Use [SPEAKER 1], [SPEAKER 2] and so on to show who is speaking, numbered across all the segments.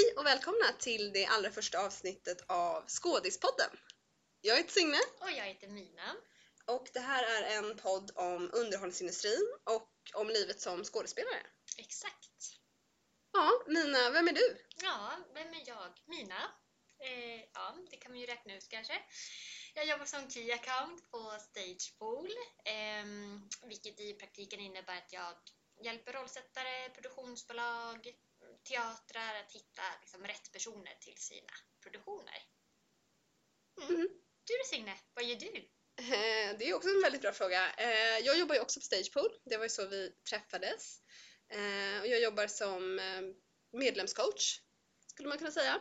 [SPEAKER 1] Hej och välkomna till det allra första avsnittet av Skådispodden. Jag heter Signe
[SPEAKER 2] Och jag heter Mina.
[SPEAKER 1] och det här är en podd om underhållningsindustrin och om livet som skådespelare.
[SPEAKER 2] Exakt.
[SPEAKER 1] Ja, Nina, vem är du?
[SPEAKER 2] Ja, vem är jag? Mina. Eh, ja, det kan man ju räkna ut kanske. Jag jobbar som Key Account på Stagepool, eh, vilket i praktiken innebär att jag hjälper rollsättare, produktionsbolag, teatrar att hitta liksom, rätt personer till sina produktioner. Mm.
[SPEAKER 1] Mm.
[SPEAKER 2] Du då Signe, vad gör du?
[SPEAKER 1] Eh, Det är också en väldigt bra fråga. Eh, Jag jobbar ju också på Stagepool, det var ju så vi träffades. Eh, Och jag jobbar som medlemscoach, skulle man kunna säga.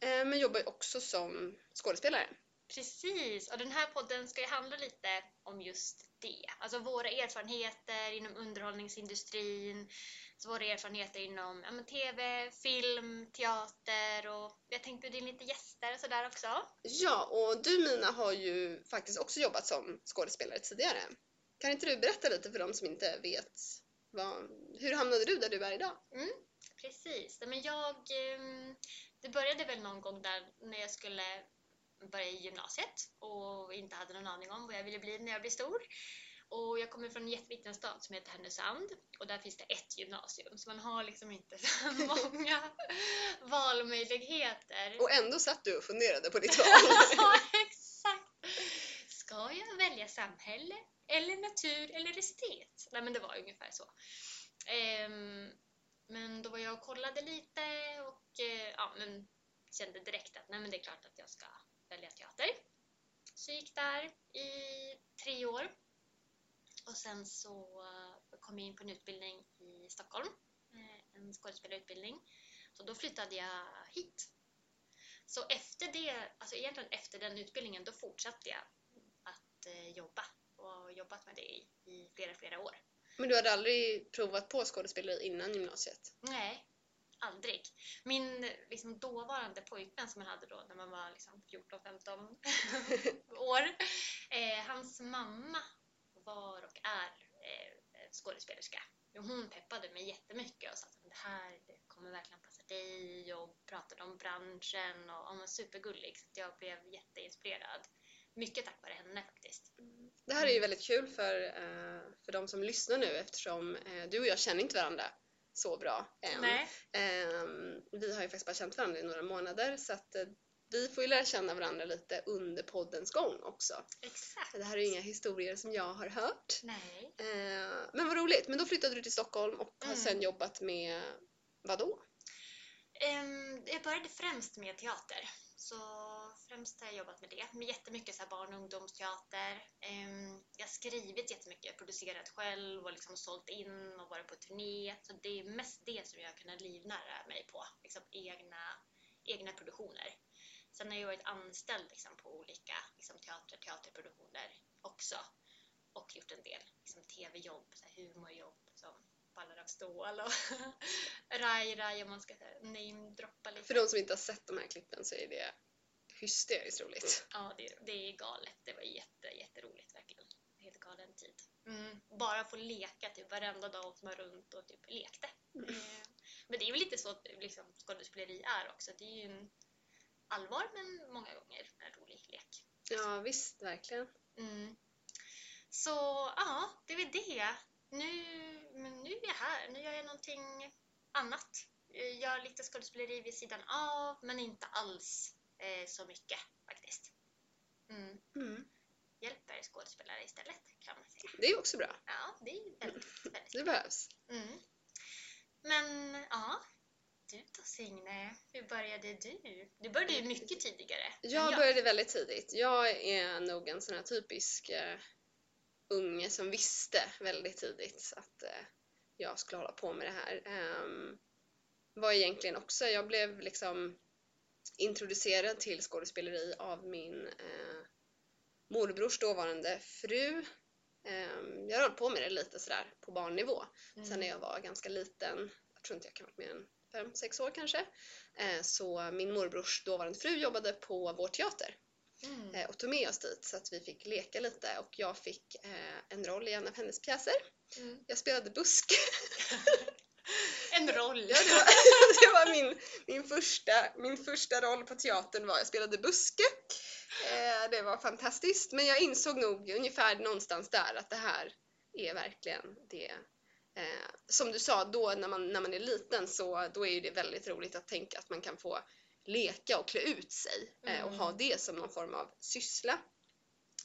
[SPEAKER 1] Eh, Men jobbar ju också som skådespelare.
[SPEAKER 2] Precis, och den här podden ska ju handla lite om just det. Alltså våra erfarenheter inom underhållningsindustrin, våra erfarenheter inom ja, TV, film, teater och vi har tänkt bjuda in lite gäster och sådär också.
[SPEAKER 1] Ja, och du Mina har ju faktiskt också jobbat som skådespelare tidigare. Kan inte du berätta lite för de som inte vet vad, hur hamnade du där du är idag?
[SPEAKER 2] Precis, Nej, men jag, ehm, det började väl någon gång där när jag skulle börja i gymnasiet och inte hade någon aning om vad jag ville bli när jag blir stor. Och jag kommer från en jätteliten stad som heter Härnösand och där finns det ett gymnasium så man har liksom inte så många valmöjligheter.
[SPEAKER 1] Och ändå satt du och funderade på ditt val.
[SPEAKER 2] Ja, exakt! Ska jag välja samhälle eller natur eller estet? Nej men det var ungefär så. Ehm, men då var jag och kollade lite och eh, ja, men kände direkt att nej men det är klart att jag ska välja teater. Så jag gick där i tre år. Och sen så eh, kom jag in på en utbildning i Stockholm, eh, en skådespelarutbildning. Så då flyttade jag hit. Så efter det, alltså egentligen efter den utbildningen, då fortsatte jag att eh, jobba och har jobbat med det i, i flera, flera år.
[SPEAKER 1] Men du hade aldrig provat på skådespeleri innan gymnasiet?
[SPEAKER 2] Nej, aldrig. Min liksom, dåvarande pojkvän som jag hade då när man var liksom, 14-15 år, eh, hans mamma var och är eh, skådespelerska. Hon peppade mig jättemycket och sa att det här det kommer verkligen passa dig och pratade om branschen och hon var supergullig så jag blev jätteinspirerad. Mycket tack vare henne faktiskt.
[SPEAKER 1] Det här är ju väldigt kul för, eh, för de som lyssnar nu eftersom eh, du och jag känner inte varandra så bra än.
[SPEAKER 2] Nej.
[SPEAKER 1] Ehm, vi har ju faktiskt bara känt varandra i några månader så att vi får ju lära känna varandra lite under poddens gång också.
[SPEAKER 2] Exakt.
[SPEAKER 1] Det här är ju inga historier som jag har hört.
[SPEAKER 2] Nej.
[SPEAKER 1] Eh, men vad roligt, men då flyttade du till Stockholm och har
[SPEAKER 2] Mm.
[SPEAKER 1] sen jobbat med vad då?
[SPEAKER 2] Jag började främst med teater. Så främst har jag jobbat med det. Med jättemycket så barn och ungdomsteater. Jag har skrivit jättemycket, producerat själv och liksom sålt in och varit på turné. Så det är mest det som jag har kunnat livnära mig på. Liksom egna, egna produktioner. Sen har jag varit anställd liksom på olika liksom teater, teaterproduktioner också. Och gjort en del liksom tv-jobb, humorjobb som Ballar av stål och Rai Rai om man ska namedroppa lite.
[SPEAKER 1] För de som inte har sett de här klippen så är det hysteriskt roligt.
[SPEAKER 2] Ja, det, det är galet. Det var jätte, jätteroligt verkligen. Helt galen tid. Mm. Bara få leka typ varenda dag och man runt och typ lekte.
[SPEAKER 1] Mm.
[SPEAKER 2] Eh, Men det är väl lite så att liksom, skådespeleri är också. Det är ju en allvar men många gånger en rolig lek.
[SPEAKER 1] Ja visst, verkligen.
[SPEAKER 2] Mm. Så ja, det är väl det. Nu, men nu är jag här. Nu gör jag någonting annat. Jag gör lite skådespeleri vid sidan av, men inte alls eh, så mycket faktiskt. Mm.
[SPEAKER 1] Mm.
[SPEAKER 2] Hjälper skådespelare istället kan man säga.
[SPEAKER 1] Det är också bra.
[SPEAKER 2] Ja, det är väldigt, väldigt
[SPEAKER 1] Det behövs.
[SPEAKER 2] mm. Men ja, du då Signe, hur började du? Du började ju mycket tidigare.
[SPEAKER 1] Jag började väldigt tidigt. Jag är nog en sån här typisk eh, unge som visste väldigt tidigt att eh, jag skulle hålla på med det här. Um, var egentligen också, jag blev liksom introducerad till skådespeleri av min eh, morbrors dåvarande fru. Ehm, jag har hållit på med det lite sådär på barnnivå.
[SPEAKER 2] Mm.
[SPEAKER 1] Sen när jag var ganska liten, jag tror inte jag kan ha varit mer än fem, sex år kanske, eh, så min morbrors dåvarande fru jobbade på vår teater
[SPEAKER 2] Mm.
[SPEAKER 1] eh, och tog med oss dit så att vi fick leka lite och jag fick eh, en roll i en av hennes pjäser.
[SPEAKER 2] Mm.
[SPEAKER 1] Jag spelade busk.
[SPEAKER 2] En roll.
[SPEAKER 1] Ja, det var, det var min, min, första, min första roll på teatern var jag spelade buske. Det var fantastiskt men jag insåg nog ungefär någonstans där att det här är verkligen det Eh, som du sa, då när man, när man är liten så då är det väldigt roligt att tänka att man kan få leka och klä ut sig eh, och ha
[SPEAKER 2] Mm.
[SPEAKER 1] det som någon form av syssla.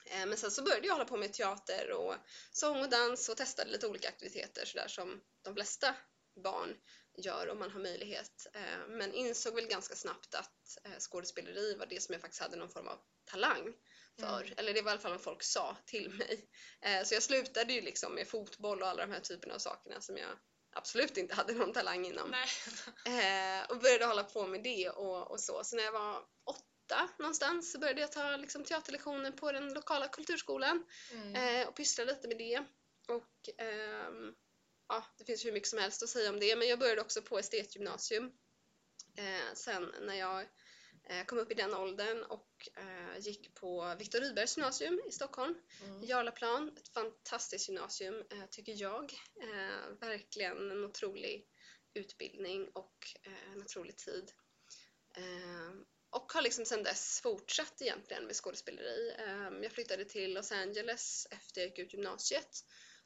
[SPEAKER 1] Eh, men sen så började jag hålla på med teater och sång och dans och testade lite olika aktiviteter sådär som de flesta barn gör om man har möjlighet. Eh, men insåg väl ganska snabbt att eh, skådespeleri var det som jag faktiskt hade någon form av talang för.
[SPEAKER 2] Mm.
[SPEAKER 1] Eller det var i alla fall vad folk sa till mig. Eh, Så jag slutade ju liksom med fotboll och alla de här typerna av sakerna som jag absolut inte hade någon talang inom.
[SPEAKER 2] Nej.
[SPEAKER 1] Och började hålla på med det och, och så. Så när jag var åtta någonstans så började jag ta liksom, teaterlektioner på den lokala kulturskolan
[SPEAKER 2] Mm.
[SPEAKER 1] och pyssla lite med det. Och ehm, ja, det finns hur mycket som helst att säga om det men jag började också på estetgymnasium eh, sen när jag eh, kom upp i den åldern och eh, gick på Viktor Rydbergs gymnasium i Stockholm.
[SPEAKER 2] Mm.
[SPEAKER 1] Jarlaplan, ett fantastiskt gymnasium eh, tycker jag. Eh, verkligen en otrolig utbildning och eh, en otrolig tid. Och har liksom sedan dess fortsatt egentligen med skådespeleri. Jag flyttade till Los Angeles efter jag gick ut gymnasiet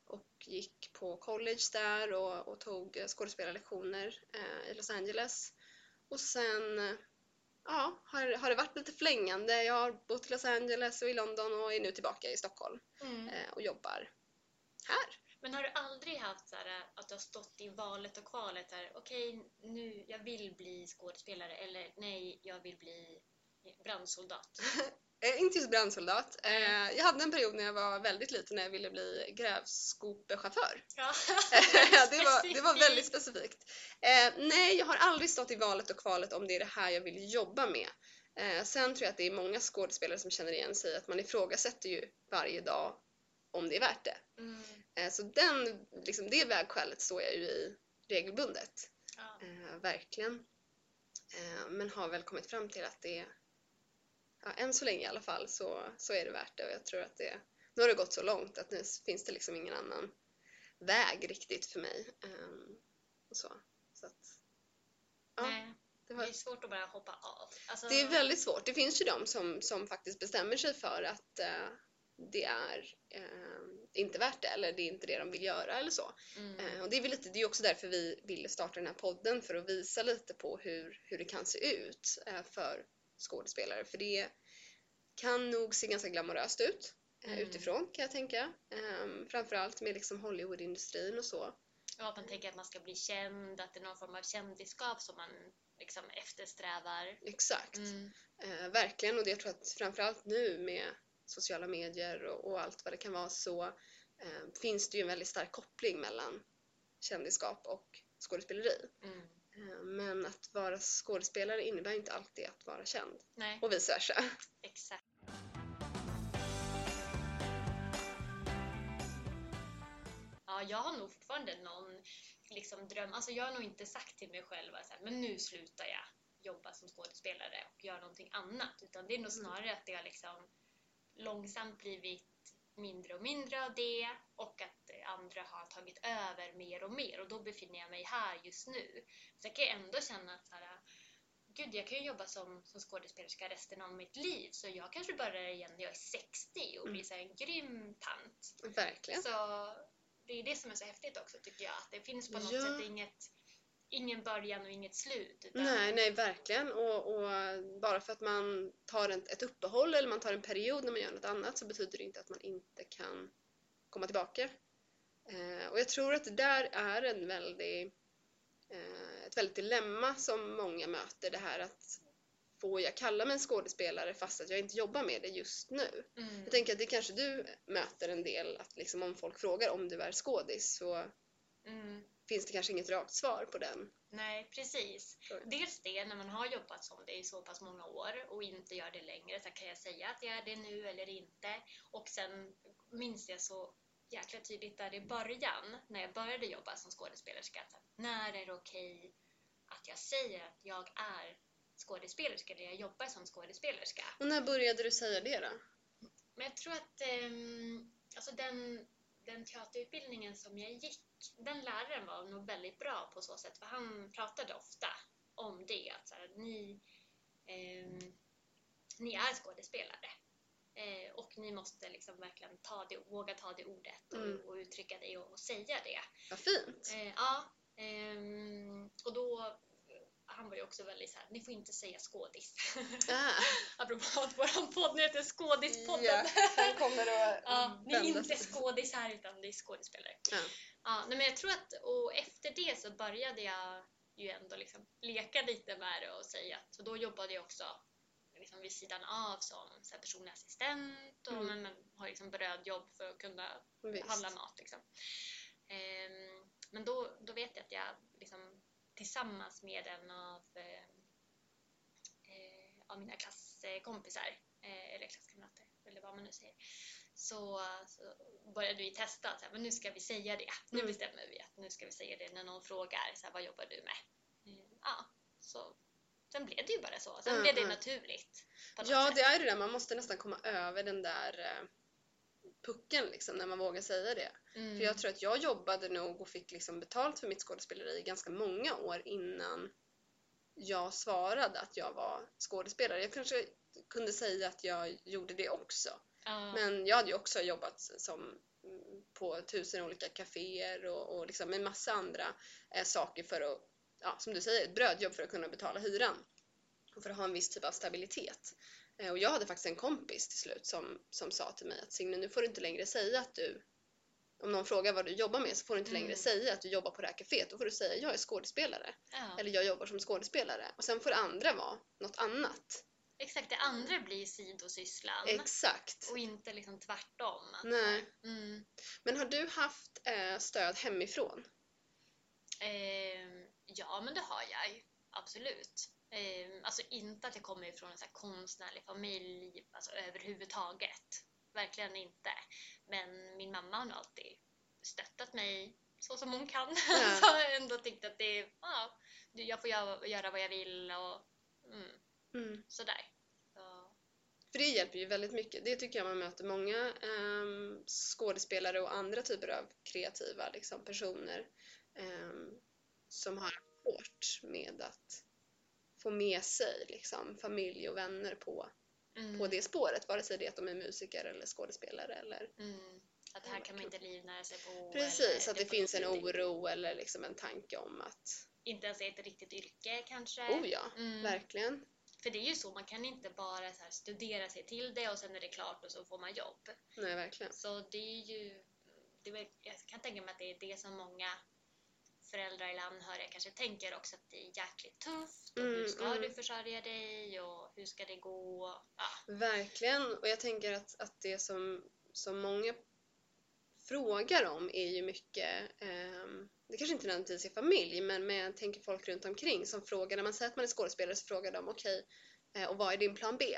[SPEAKER 1] och gick på college där och, och tog eh, skådespelarlektioner eh, i Los Angeles. Och sen eh, ja, har, har det varit lite flängande. Jag har bott i Los Angeles och i London och är nu tillbaka i Stockholm
[SPEAKER 2] Mm.
[SPEAKER 1] eh, och jobbar här.
[SPEAKER 2] Men har du aldrig haft så här, att du har stått i valet och kvalet här, okej nu, jag vill bli skådespelare eller nej, jag vill bli brandsoldat?
[SPEAKER 1] Eh, inte just brandsoldat. Eh, jag hade en period när jag var väldigt liten när jag ville bli grävskopechaufför.
[SPEAKER 2] Ja.
[SPEAKER 1] det, var, det var väldigt specifikt. Eh, nej, jag har aldrig stått i valet och kvalet om det är det här jag vill jobba med. Eh, sen tror jag att det är många skådespelare som känner igen sig att man ifrågasätter ju varje dag om det är värt det.
[SPEAKER 2] Mm.
[SPEAKER 1] Så den, liksom det vägskälet står jag ju i regelbundet.
[SPEAKER 2] Ja.
[SPEAKER 1] Verkligen. Men har väl kommit fram till att det, ja, än så länge i alla fall, så, så är det värt det och jag tror att det, nu har det gått så långt att nu finns det liksom ingen annan väg riktigt för mig. ehm, och så. så att, ja,
[SPEAKER 2] Nej,
[SPEAKER 1] det,
[SPEAKER 2] det
[SPEAKER 1] var,
[SPEAKER 2] är svårt att bara hoppa av. Alltså,
[SPEAKER 1] det är väldigt svårt. Det finns ju de som, som faktiskt bestämmer sig för att eh, det är eh, inte värt det eller det är inte det de vill göra eller så.
[SPEAKER 2] Mm.
[SPEAKER 1] Eh, och det är väl lite, det är också därför vi ville starta den här podden för att visa lite på hur, hur det kan se ut för skådespelare. För det kan nog se ganska glamoröst ut eh,
[SPEAKER 2] Mm.
[SPEAKER 1] utifrån kan jag tänka. Eh, framförallt med liksom Hollywoodindustrin och så.
[SPEAKER 2] Ja, att man tänker att man ska bli känd, att det är någon form av kändisskap som man liksom eftersträvar.
[SPEAKER 1] Exakt.
[SPEAKER 2] Mm.
[SPEAKER 1] Eh, verkligen och det jag tror att framförallt nu med sociala medier och, och allt vad det kan vara så eh, finns det ju en väldigt stark koppling mellan kändisskap och skådespeleri.
[SPEAKER 2] Mm.
[SPEAKER 1] Eh, Men att vara skådespelare innebär inte alltid att vara känd.
[SPEAKER 2] Nej,
[SPEAKER 1] Och vice versa.
[SPEAKER 2] exakt. Ja, jag har nog fortfarande någon liksom, dröm. Alltså jag har nog inte sagt till mig själv att men nu slutar jag jobba som skådespelare och göra någonting annat. Utan det är nog
[SPEAKER 1] Mm.
[SPEAKER 2] snarare att det har liksom långsamt blivit mindre och mindre av det och att andra har tagit över mer och mer och då befinner jag mig här just nu. Sen kan jag ändå känna att så här, gud, jag kan ju jobba som, som skådespelerska resten av mitt liv så jag kanske börjar igen när jag är 60 och blir så här en grym tant.
[SPEAKER 1] Verkligen.
[SPEAKER 2] Så det är det som är så häftigt också tycker jag, att det finns på något
[SPEAKER 1] Ja.
[SPEAKER 2] sätt inget, ingen början och inget slut. Utan,
[SPEAKER 1] Nej, nej, verkligen. Och, och bara för att man tar ett, ett uppehåll eller man tar en period när man gör något annat så betyder det inte att man inte kan komma tillbaka. Eh, och jag tror att det där är en väldig, eh, ett väldigt dilemma som många möter. Det här att får jag kalla mig en skådespelare fast att jag inte jobbar med det just nu?
[SPEAKER 2] Mm.
[SPEAKER 1] Jag tänker att det kanske du möter en del, att liksom om folk frågar om du är skådis så
[SPEAKER 2] Mm.
[SPEAKER 1] finns det kanske inget rakt svar på den.
[SPEAKER 2] Nej, precis. Dels det, när man har jobbat som det i så pass många år och inte gör det längre, så kan jag säga att jag är det nu eller inte. Och sen minns jag så jäkla tydligt där i början, när jag började jobba som skådespelerska, när är det okej att jag säger att jag är skådespelerska eller jag jobbar som skådespelerska?
[SPEAKER 1] Och när började du säga det då?
[SPEAKER 2] Men jag tror att ehm, alltså den, den teaterutbildningen som jag gick den läraren var nog väldigt bra på så sätt, för han pratade ofta om det, att så här, ni, ehm, ni är skådespelare. Eh, och ni måste liksom verkligen ta det, våga ta det ordet och,
[SPEAKER 1] Mm.
[SPEAKER 2] och uttrycka det och, och säga det.
[SPEAKER 1] Vad fint!
[SPEAKER 2] Eh, ja, ehm, och då, han var ju också väldigt så här, ni får inte säga skådis.
[SPEAKER 1] Ah,
[SPEAKER 2] Apropå att vår podd nu heter Skådispodden.
[SPEAKER 1] ja, han kommer att
[SPEAKER 2] Ja, ni är inte
[SPEAKER 1] sig.
[SPEAKER 2] skådisar utan det är skådespelare.
[SPEAKER 1] Ja.
[SPEAKER 2] Ja, nej, men jag tror att, och efter det så började jag ju ändå liksom leka lite med det och säga att, så då jobbade jag också liksom vid sidan av som så här, personlig assistent och
[SPEAKER 1] Mm.
[SPEAKER 2] men, men, har liksom brödjobb för att kunna
[SPEAKER 1] Visst.
[SPEAKER 2] handla mat. Liksom. Ehm, men då, då vet jag att jag liksom, tillsammans med en av, eh, eh, av mina klasskompisar, eh, eller klasskamrater, eller vad man nu säger, så, så började vi testa att så här, men nu ska vi säga det. Nu
[SPEAKER 1] Mm.
[SPEAKER 2] bestämmer vi att nu ska vi säga det när någon frågar så här, vad jobbar du med? Mm, ja, så sen blev det ju bara så. Sen
[SPEAKER 1] Mm,
[SPEAKER 2] blev det
[SPEAKER 1] mm.
[SPEAKER 2] naturligt.
[SPEAKER 1] Ja,
[SPEAKER 2] sätt.
[SPEAKER 1] det är ju det där. Man måste nästan komma över den där eh, pucken liksom, när man vågar säga det.
[SPEAKER 2] Mm.
[SPEAKER 1] För jag tror att jag jobbade nog och fick liksom betalt för mitt skådespeleri ganska många år innan jag svarade att jag var skådespelare. Jag kanske kunde säga att jag gjorde det också.
[SPEAKER 2] ja.
[SPEAKER 1] Men jag hade ju också jobbat som mm, på tusen olika kaféer och, och liksom en massa andra eh, saker för att, ja, som du säger, ett brödjobb för att kunna betala hyran. Och för att ha en viss typ av stabilitet. Eh, och jag hade faktiskt en kompis till slut som, som sa till mig att Signe, nu får du inte längre säga att du om någon frågar vad du jobbar med så får du inte längre
[SPEAKER 2] Mm.
[SPEAKER 1] säga att du jobbar på det här kaféet. Då får du säga jag är skådespelare.
[SPEAKER 2] ja.
[SPEAKER 1] Eller jag jobbar som skådespelare. Och sen får det andra vara något annat.
[SPEAKER 2] Exakt, det andra blir sidosysslan.
[SPEAKER 1] Exakt.
[SPEAKER 2] Och inte liksom tvärtom.
[SPEAKER 1] Nej.
[SPEAKER 2] Mm.
[SPEAKER 1] Men har du haft eh, stöd hemifrån?
[SPEAKER 2] Ehm, ja, men det har jag. Absolut. Ehm, alltså inte att jag kommer ifrån en så konstnärlig familj alltså överhuvudtaget. Verkligen inte. Men min mamma har nog alltid stöttat mig så som hon kan.
[SPEAKER 1] Ja.
[SPEAKER 2] så har jag ändå tyckt att det är, ja, jag får göra, göra vad jag vill och mm,
[SPEAKER 1] Mm.
[SPEAKER 2] sådär. Så,
[SPEAKER 1] För det hjälper ju väldigt mycket. Det tycker jag man möter många ehm, skådespelare och andra typer av kreativa liksom, personer ehm, som har svårt med att få med sig liksom, familj och vänner på,
[SPEAKER 2] mm,
[SPEAKER 1] på det spåret. Vare sig det är att de är musiker eller skådespelare eller
[SPEAKER 2] Mm, att det här kan man inte livnära sig på.
[SPEAKER 1] Precis, att det
[SPEAKER 2] får
[SPEAKER 1] finns en oro eller liksom en tanke om att
[SPEAKER 2] Inte ens är ett riktigt yrke kanske.
[SPEAKER 1] oh ja,
[SPEAKER 2] Mm.
[SPEAKER 1] verkligen.
[SPEAKER 2] För det är ju så, man kan inte bara studera sig till det och sen är det klart och så får man jobb.
[SPEAKER 1] Nej, verkligen.
[SPEAKER 2] Så det är ju, det är, jag kan tänka mig att det är det som många föräldrar eller anhöriga kanske tänker också att det är jäkligt tufft och hur
[SPEAKER 1] Mm,
[SPEAKER 2] ska
[SPEAKER 1] mm.
[SPEAKER 2] du försörja dig och hur ska det gå? Ja.
[SPEAKER 1] Verkligen, och jag tänker att, att det som, som många frågar om är ju mycket, ehm, det kanske inte nödvändigtvis är familj, men, men jag tänker folk runt omkring som frågar, när man säger att man är skådespelare så frågar de okej, eh, och vad är din plan B?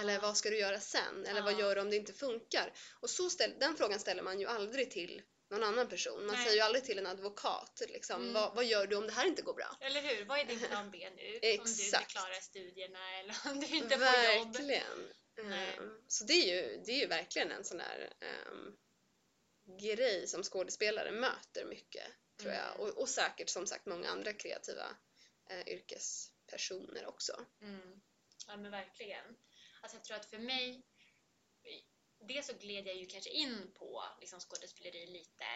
[SPEAKER 1] Eller vad ska du göra sen? Eller vad
[SPEAKER 2] Ja.
[SPEAKER 1] gör du om det inte funkar? Och så ställ, den frågan ställer man ju aldrig till någon annan person. Man
[SPEAKER 2] Nej.
[SPEAKER 1] säger ju aldrig till en advokat, liksom,
[SPEAKER 2] Mm.
[SPEAKER 1] vad, vad gör du om det här inte går bra?
[SPEAKER 2] Eller hur? Vad är din plan B nu? Om du inte
[SPEAKER 1] Exakt.
[SPEAKER 2] klarar studierna eller om du inte får jobb?
[SPEAKER 1] Verkligen. Ehm, Så det är, ju, det är ju verkligen en sån där ehm, grej som skådespelare möter mycket, tror jag.
[SPEAKER 2] Mm.
[SPEAKER 1] Och, och säkert som sagt många andra kreativa eh, yrkespersoner också.
[SPEAKER 2] Mm. Ja men verkligen. Alltså jag tror att för mig, dels så gled jag ju kanske in på liksom skådespeleri lite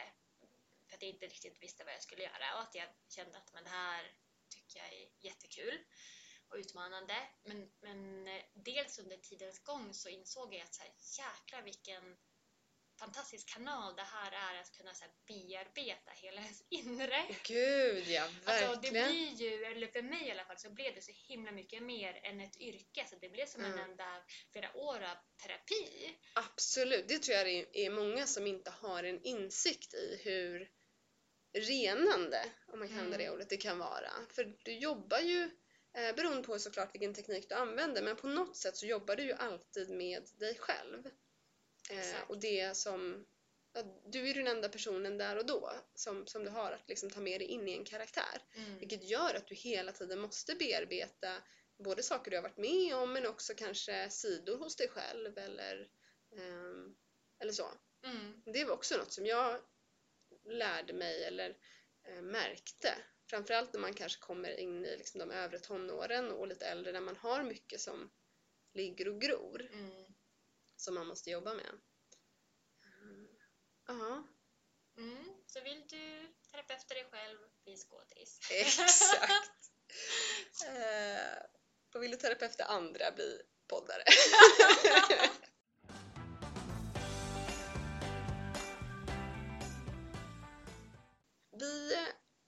[SPEAKER 2] för att jag inte riktigt visste vad jag skulle göra och att jag kände att men det här tycker jag är jättekul och utmanande. Men, men eh, dels under tidens gång så insåg jag att så här, jäklar vilken fantastisk kanal det här är att kunna så här, bearbeta hela ens inre.
[SPEAKER 1] Gud ja,
[SPEAKER 2] Alltså, det
[SPEAKER 1] verkligen.
[SPEAKER 2] blir ju, eller för mig i alla fall, så blev det så himla mycket mer än ett yrke. Så det blev som en
[SPEAKER 1] Mm.
[SPEAKER 2] enda flera år av terapi.
[SPEAKER 1] Absolut, det tror jag det är många som inte har en insikt i hur renande, om man kan använda det
[SPEAKER 2] Mm.
[SPEAKER 1] ordet, det kan vara. För du jobbar ju, eh, beroende på såklart vilken teknik du använder, men på något sätt så jobbar du ju alltid med dig själv. Eh, och det som, du är den enda personen där och då som, som du har att liksom ta med dig in i en karaktär.
[SPEAKER 2] Mm.
[SPEAKER 1] Vilket gör att du hela tiden måste bearbeta både saker du har varit med om men också kanske sidor hos dig själv eller, ehm, eller så.
[SPEAKER 2] Mm.
[SPEAKER 1] Det var också något som jag lärde mig eller eh, märkte. Framförallt när man kanske kommer in i liksom de övre tonåren och lite äldre när man har mycket som ligger och gror
[SPEAKER 2] Mm.
[SPEAKER 1] Som man måste jobba med. Ja,
[SPEAKER 2] Mm. Så vill du terapeuta dig själv, bli skådis.
[SPEAKER 1] exakt. eh, och vill du terapeuta andra, bli poddare. Vi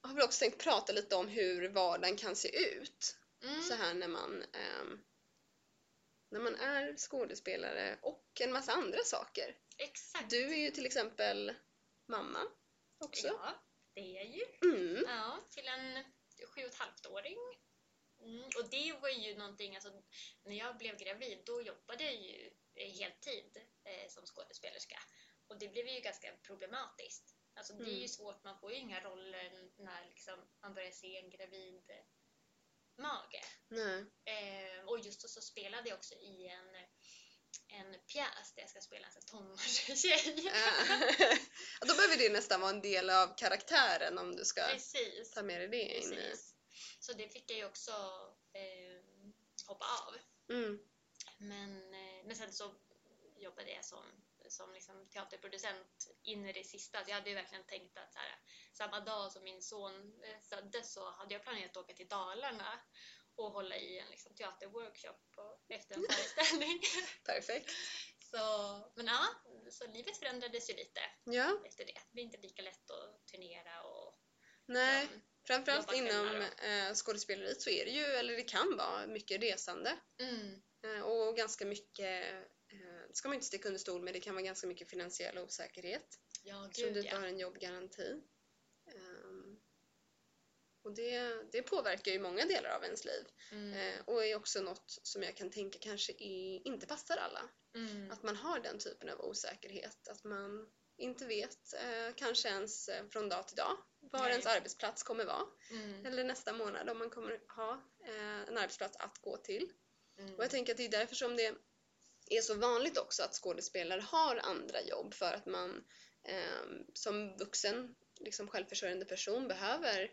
[SPEAKER 1] har väl också tänkt prata lite om hur vardagen kan se ut
[SPEAKER 2] Mm.
[SPEAKER 1] så här när man, ehm, när man är skådespelare och en massa andra saker.
[SPEAKER 2] Exakt.
[SPEAKER 1] Du är ju till exempel mamma också.
[SPEAKER 2] Ja, det är jag ju.
[SPEAKER 1] Mm.
[SPEAKER 2] Ja, till en sju och ett halvt åring. Mm. Och det var ju någonting, alltså, när jag blev gravid då jobbade jag ju heltid eh, som skådespelerska. Och det blev ju ganska problematiskt. Alltså det är ju
[SPEAKER 1] Mm.
[SPEAKER 2] svårt, man får ju inga roller när liksom, man börjar se en gravid mage.
[SPEAKER 1] Nej.
[SPEAKER 2] Eh, och just så spelade jag också i en, en pjäs där jag ska spela en tonårstjej.
[SPEAKER 1] Ja, då behöver det nästan vara en del av karaktären om du ska
[SPEAKER 2] Precis.
[SPEAKER 1] ta med dig det in.
[SPEAKER 2] Precis. Så det fick jag ju också eh, hoppa av.
[SPEAKER 1] Mm.
[SPEAKER 2] Men, eh, men sen så jobbade jag som, som liksom teaterproducent in i det sista. Så jag hade ju verkligen tänkt att här, samma dag som min son eh, föddes så hade jag planerat att åka till Dalarna och hålla i en liksom, teaterworkshop på, efter en föreställning.
[SPEAKER 1] Perfekt.
[SPEAKER 2] så, men ja, så livet förändrades ju lite
[SPEAKER 1] Ja,
[SPEAKER 2] efter det. Det blir inte lika lätt att turnera och
[SPEAKER 1] nej.
[SPEAKER 2] liksom,
[SPEAKER 1] Framförallt inom eh, skådespeleriet så är det ju, eller det kan vara, mycket resande.
[SPEAKER 2] mm,
[SPEAKER 1] Eh, och ganska mycket, ska man inte sticka under stol med, det kan vara ganska mycket finansiell osäkerhet.
[SPEAKER 2] ja,
[SPEAKER 1] Eftersom du
[SPEAKER 2] gud
[SPEAKER 1] inte
[SPEAKER 2] ja.
[SPEAKER 1] har en jobbgaranti. Ehm, och det, det påverkar ju många delar av ens liv.
[SPEAKER 2] Mm,
[SPEAKER 1] Eh, och är också något som jag kan tänka kanske är, inte passar alla.
[SPEAKER 2] mm,
[SPEAKER 1] Att man har den typen av osäkerhet. Att man inte vet, eh, kanske ens eh, från dag till dag, var
[SPEAKER 2] Nej.
[SPEAKER 1] ens arbetsplats kommer vara.
[SPEAKER 2] mm,
[SPEAKER 1] Eller nästa månad om man kommer ha eh, en arbetsplats att gå till.
[SPEAKER 2] mm.
[SPEAKER 1] Och jag tänker att det är därför som det är så vanligt också att skådespelare har andra jobb för att man eh, som vuxen, liksom självförsörjande person behöver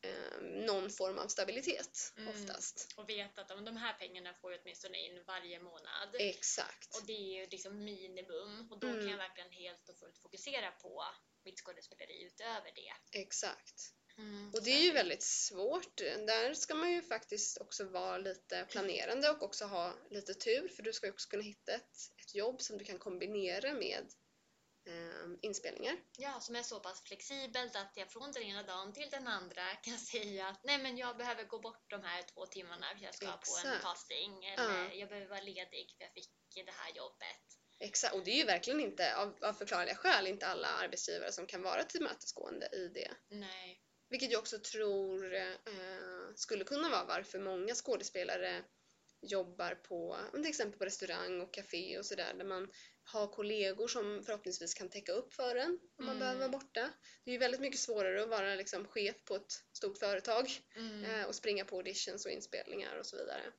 [SPEAKER 1] eh, någon form av stabilitet
[SPEAKER 2] Mm.
[SPEAKER 1] oftast.
[SPEAKER 2] Och veta att de här pengarna får jag åtminstone in varje månad.
[SPEAKER 1] Exakt.
[SPEAKER 2] Och det är ju liksom minimum och då
[SPEAKER 1] Mm.
[SPEAKER 2] kan jag verkligen helt och fullt fokusera på mitt skådespeleri utöver det.
[SPEAKER 1] Exakt.
[SPEAKER 2] Mm.
[SPEAKER 1] Och det är ju väldigt svårt. Där ska man ju faktiskt också vara lite planerande och också ha lite tur för du ska ju också kunna hitta ett, ett jobb som du kan kombinera med eh, inspelningar.
[SPEAKER 2] Ja, som är så pass flexibelt att jag från den ena dagen till den andra kan säga att nej men jag behöver gå bort de här två timmarna för jag ska på en
[SPEAKER 1] Exakt.
[SPEAKER 2] casting eller
[SPEAKER 1] Ja.
[SPEAKER 2] jag behöver vara ledig för jag fick det här jobbet.
[SPEAKER 1] Exakt, och det är ju verkligen inte av, av förklarliga skäl inte alla arbetsgivare som kan vara tillmötesgående i det.
[SPEAKER 2] Nej.
[SPEAKER 1] Vilket jag också tror eh, skulle kunna vara varför många skådespelare jobbar på till exempel på restaurang och café och sådär där man har kollegor som förhoppningsvis kan täcka upp för en om man
[SPEAKER 2] Mm.
[SPEAKER 1] behöver vara borta. Det är ju väldigt mycket svårare att vara liksom chef på ett stort företag
[SPEAKER 2] Mm.
[SPEAKER 1] eh, och springa på auditions och inspelningar och så vidare.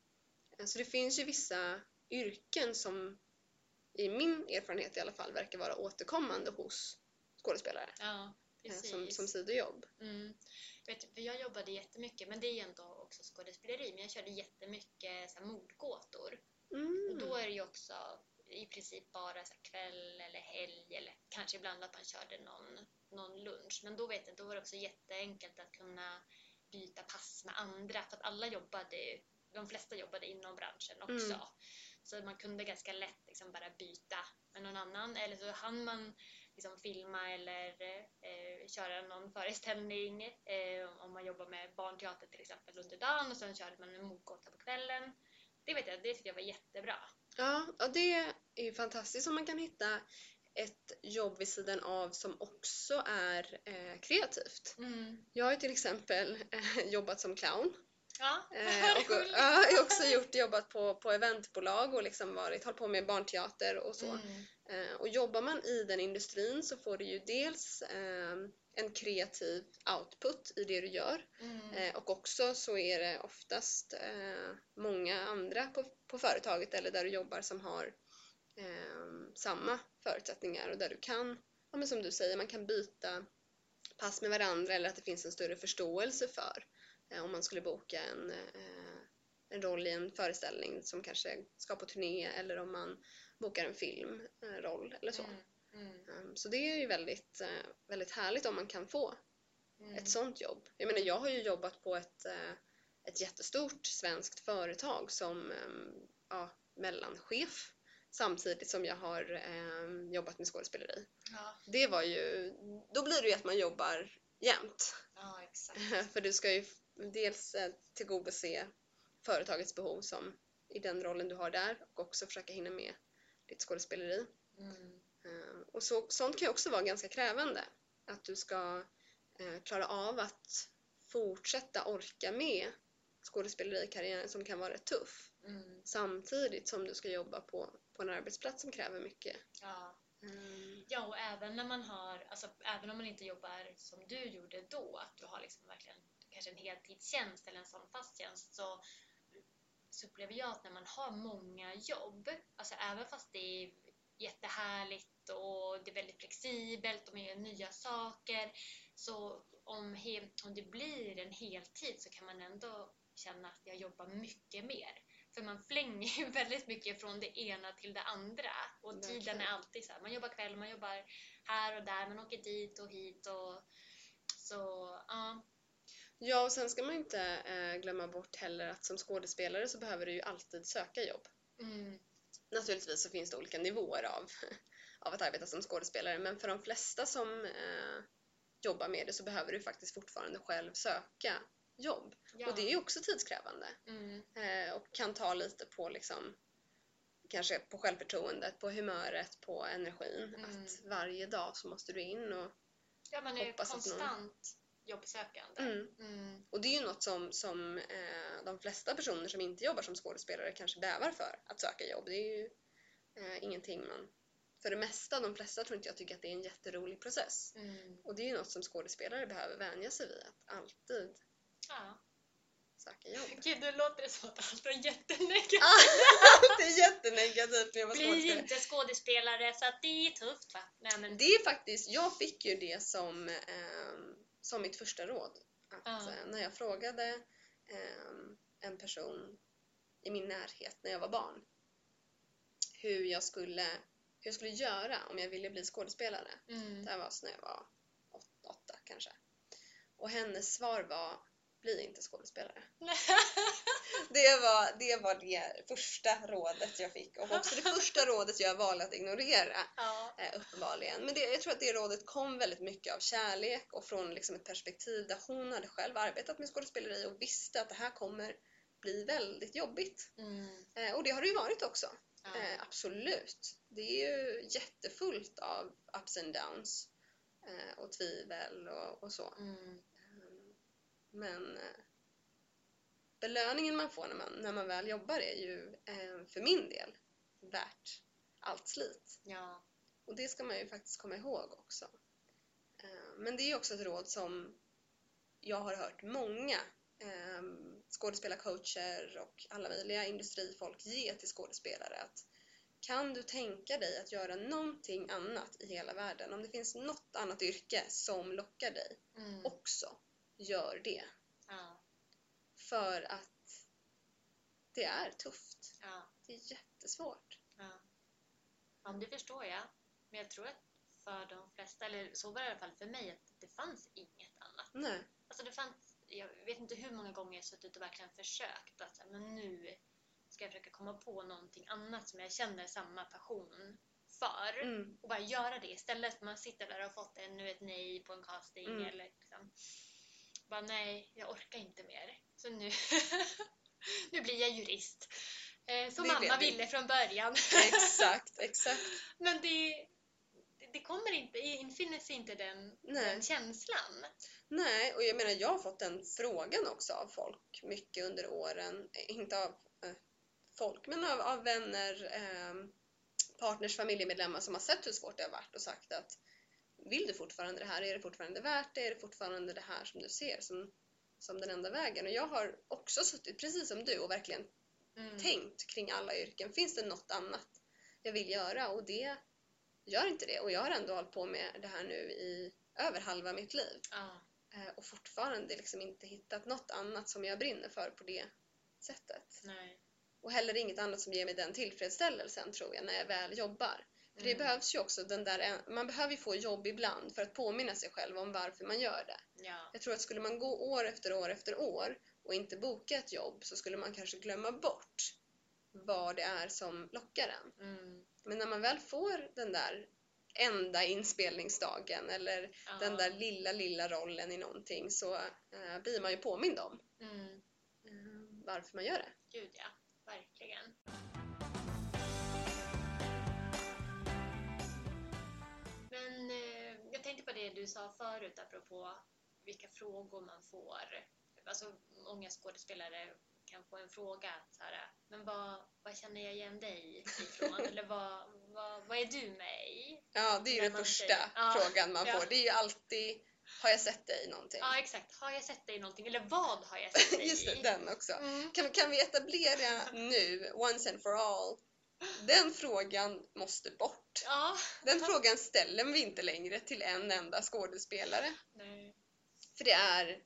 [SPEAKER 1] Eh, Så det finns ju vissa yrken som i min erfarenhet i alla fall verkar vara återkommande hos skådespelare
[SPEAKER 2] Ja, precis.
[SPEAKER 1] som, som sidojobb.
[SPEAKER 2] Mm. Vet, för jag jobbade jättemycket, men det är ju ändå också skådespeleri, men jag körde jättemycket så här, mordgåtor.
[SPEAKER 1] Mm.
[SPEAKER 2] Och då är det ju också i princip bara så här, kväll eller helg eller kanske ibland att man körde någon, någon lunch. Men då vet jag, då var det också jätteenkelt att kunna byta pass med andra för att alla jobbade ju, de flesta jobbade inom branschen också.
[SPEAKER 1] Mm.
[SPEAKER 2] Så man kunde ganska lätt liksom bara byta med någon annan eller så hann man liksom filma eller eh, köra någon föreställning eh, om man jobbar med barnteater till exempel under dagen och sen körde man en mordgåta på kvällen. Det vet jag, det tyckte jag var jättebra.
[SPEAKER 1] Ja, och det är ju fantastiskt om man kan hitta ett jobb vid sidan av som också är eh, kreativt. Jag har ju till exempel eh, jobbat som clown
[SPEAKER 2] Ja,
[SPEAKER 1] eh, och ja, jag har också gjort, jobbat på, på eventbolag och liksom varit, hållit på med barnteater och så.
[SPEAKER 2] Mm.
[SPEAKER 1] Eh, och jobbar man i den industrin så får du ju dels eh, en kreativ output i det du gör
[SPEAKER 2] Mm.
[SPEAKER 1] Eh, och också så är det oftast eh, många andra på, på företaget eller där du jobbar som har eh, samma förutsättningar och där du kan ja, men som du säger, man kan byta pass med varandra eller att det finns en större förståelse för om man skulle boka en, en roll i en föreställning som kanske ska på turné eller om man bokar en filmroll eller så.
[SPEAKER 2] Mm. Mm.
[SPEAKER 1] Um, så det är ju väldigt, eh, väldigt härligt om man kan få
[SPEAKER 2] Mm.
[SPEAKER 1] ett sånt jobb. Jag menar, jag har ju jobbat på ett, eh, ett jättestort svenskt företag som em, ja, mellanchef samtidigt som jag har em, jobbat med skådespeleri.
[SPEAKER 2] Ja,
[SPEAKER 1] Det var ju, då blir det ju att man jobbar jämt.
[SPEAKER 2] ja.
[SPEAKER 1] För du ska ju dels eh, tillgodose företagets behov som i den rollen du har där och också försöka hinna med ditt skådespeleri.
[SPEAKER 2] Mm.
[SPEAKER 1] Eh, Och så, sånt kan ju också vara ganska krävande. Att du ska eh, klara av att fortsätta orka med skådespelerikarriären som kan vara rätt tuff.
[SPEAKER 2] Mm.
[SPEAKER 1] Samtidigt som du ska jobba på, på en arbetsplats som kräver mycket.
[SPEAKER 2] Ja.
[SPEAKER 1] Mm.
[SPEAKER 2] ja, och även när man har, alltså även om man inte jobbar som du gjorde då, att du har liksom verkligen kanske en heltidstjänst eller en sån fast tjänst, så, så upplever jag att när man har många jobb, alltså även fast det är jättehärligt och det är väldigt flexibelt och man gör nya saker, så om, om det blir en heltid så kan man ändå känna att jag jobbar mycket mer. För man flänger ju väldigt mycket från det ena till det andra. Och tiden
[SPEAKER 1] Verkligen.
[SPEAKER 2] är alltid så här. Man jobbar kväll, man jobbar här och där, man åker dit och hit och så, ja.
[SPEAKER 1] Ja, och sen ska man inte eh, glömma bort heller att som skådespelare så behöver du ju alltid söka jobb.
[SPEAKER 2] Mm,
[SPEAKER 1] Naturligtvis så finns det olika nivåer av, av att arbeta som skådespelare men för de flesta som eh, jobbar med det så behöver du faktiskt fortfarande själv söka jobb.
[SPEAKER 2] ja.
[SPEAKER 1] Och det är ju också tidskrävande
[SPEAKER 2] Mm,
[SPEAKER 1] eh, och kan ta lite på liksom kanske på självförtroendet, på humöret, på energin.
[SPEAKER 2] Mm.
[SPEAKER 1] Att varje dag så måste du in och
[SPEAKER 2] ja, man är
[SPEAKER 1] Hoppas
[SPEAKER 2] konstant jobbsökande.
[SPEAKER 1] mm.
[SPEAKER 2] Mm,
[SPEAKER 1] Och det är ju något som, som eh, de flesta personer som inte jobbar som skådespelare kanske bävar för, att söka jobb. Det är ju eh, ingenting man... För det mesta, de flesta tror inte jag tycker att det är en jätterolig process.
[SPEAKER 2] mm,
[SPEAKER 1] Och det är ju något som skådespelare behöver vänja sig vid, att alltid
[SPEAKER 2] ja.
[SPEAKER 1] söka jobb.
[SPEAKER 2] Gud, nu låter det som att allt är jättenegativt.
[SPEAKER 1] det är jättenegativt när jag var
[SPEAKER 2] Bli
[SPEAKER 1] skådespelare.
[SPEAKER 2] inte skådespelare så att det är tufft va? Nej, men,
[SPEAKER 1] Det är faktiskt, jag fick ju det som, ehm, som mitt första råd. Att,
[SPEAKER 2] Ja.
[SPEAKER 1] eh, när jag frågade ehm, en person i min närhet när jag var barn hur jag skulle, hur jag skulle göra om jag ville bli skådespelare.
[SPEAKER 2] mm.
[SPEAKER 1] Det här var så när jag var åt- åtta kanske. Och hennes svar var bli inte skådespelare. Det var, det var det första rådet jag fick och också det första rådet jag valde att ignorera
[SPEAKER 2] ja.
[SPEAKER 1] eh, uppenbarligen. Men det, jag tror att det rådet kom väldigt mycket av kärlek och från liksom ett perspektiv där hon hade själv arbetat med skådespeleri och visste att det här kommer bli väldigt jobbigt.
[SPEAKER 2] Mm.
[SPEAKER 1] Eh, och det har det ju varit också.
[SPEAKER 2] Ja.
[SPEAKER 1] Eh, absolut. Det är ju jättefullt av ups and downs och tvivel och, och så.
[SPEAKER 2] Mm.
[SPEAKER 1] Men eh, belöningen man får när man, när man väl jobbar är ju eh, för min del värt allt slit.
[SPEAKER 2] Ja.
[SPEAKER 1] Och det ska man ju faktiskt komma ihåg också. Eh, Men det är också ett råd som jag har hört många eh, skådespelarcoacher och alla möjliga industrifolk ge till skådespelare. Att kan du tänka dig att göra någonting annat i hela världen, om det finns något annat yrke som lockar dig,
[SPEAKER 2] Mm.
[SPEAKER 1] också gör det.
[SPEAKER 2] ja.
[SPEAKER 1] För att det är tufft.
[SPEAKER 2] Ja.
[SPEAKER 1] Det är jättesvårt.
[SPEAKER 2] Ja. ja, men det förstår jag. Men jag tror att för de flesta, eller så var det i alla fall för mig, att det fanns inget annat.
[SPEAKER 1] Nej.
[SPEAKER 2] Alltså det fanns, jag vet inte hur många gånger jag suttit och verkligen försökt att men nu ska jag försöka komma på någonting annat som jag känner samma passion för.
[SPEAKER 1] Mm.
[SPEAKER 2] Och bara göra det istället för att man sitter där och har fått ännu ett nej på en casting
[SPEAKER 1] Mm.
[SPEAKER 2] eller liksom bara nej, jag orkar inte mer. Så nu, nu blir jag jurist. Eh, som
[SPEAKER 1] Det
[SPEAKER 2] mamma
[SPEAKER 1] det.
[SPEAKER 2] ville från början.
[SPEAKER 1] Exakt, exakt.
[SPEAKER 2] Men det, det kommer inte, infinner sig inte den, den känslan.
[SPEAKER 1] Nej, och jag menar jag har fått den frågan också av folk mycket under åren. Eh, Inte av eh, folk, men av, av vänner, eh, partners, familjemedlemmar som har sett hur svårt det har varit och sagt att vill du fortfarande det här? Är det fortfarande värt det? Är det fortfarande det här som du ser som, som den enda vägen? Och jag har också suttit precis som du och verkligen
[SPEAKER 2] Mm.
[SPEAKER 1] tänkt kring alla yrken. Finns det något annat jag vill göra? Och det, gör inte det och jag har ändå hållit på med det här nu i över halva mitt liv
[SPEAKER 2] Ja.
[SPEAKER 1] eh, och fortfarande liksom inte hittat något annat som jag brinner för på det sättet.
[SPEAKER 2] Nej.
[SPEAKER 1] Och heller inget annat som ger mig den tillfredsställelsen tror jag när jag väl jobbar. För det
[SPEAKER 2] Mm.
[SPEAKER 1] behövs ju också den där, man behöver ju få jobb ibland för att påminna sig själv om varför man gör det.
[SPEAKER 2] Ja.
[SPEAKER 1] Jag tror att skulle man gå år efter år efter år och inte boka ett jobb så skulle man kanske glömma bort vad det är som lockar en.
[SPEAKER 2] Mm.
[SPEAKER 1] Men när man väl får den där enda inspelningsdagen eller
[SPEAKER 2] Ja.
[SPEAKER 1] den där lilla, lilla rollen i någonting så eh, blir man ju påmind om
[SPEAKER 2] Mm.
[SPEAKER 1] eh, varför man gör det.
[SPEAKER 2] Gud ja, verkligen. Jag tänkte på det du sa förut apropå vilka frågor man får. Alltså många skådespelare kan få en fråga så här, men vad, vad känner jag igen dig ifrån? Eller vad, vad, vad är du med i?
[SPEAKER 1] Ja, det är ju den första
[SPEAKER 2] säger-
[SPEAKER 1] frågan man
[SPEAKER 2] ja.
[SPEAKER 1] får. Det är ju alltid, har jag sett dig i någonting?
[SPEAKER 2] Ja, exakt. Har jag sett dig i någonting? Eller vad har jag sett dig
[SPEAKER 1] Just det,
[SPEAKER 2] i?
[SPEAKER 1] den också.
[SPEAKER 2] Mm.
[SPEAKER 1] Kan, kan vi etablera nu, once and for all, den frågan måste bort.
[SPEAKER 2] Ja.
[SPEAKER 1] Den frågan ställer vi inte längre till en enda skådespelare.
[SPEAKER 2] Nej.
[SPEAKER 1] För det är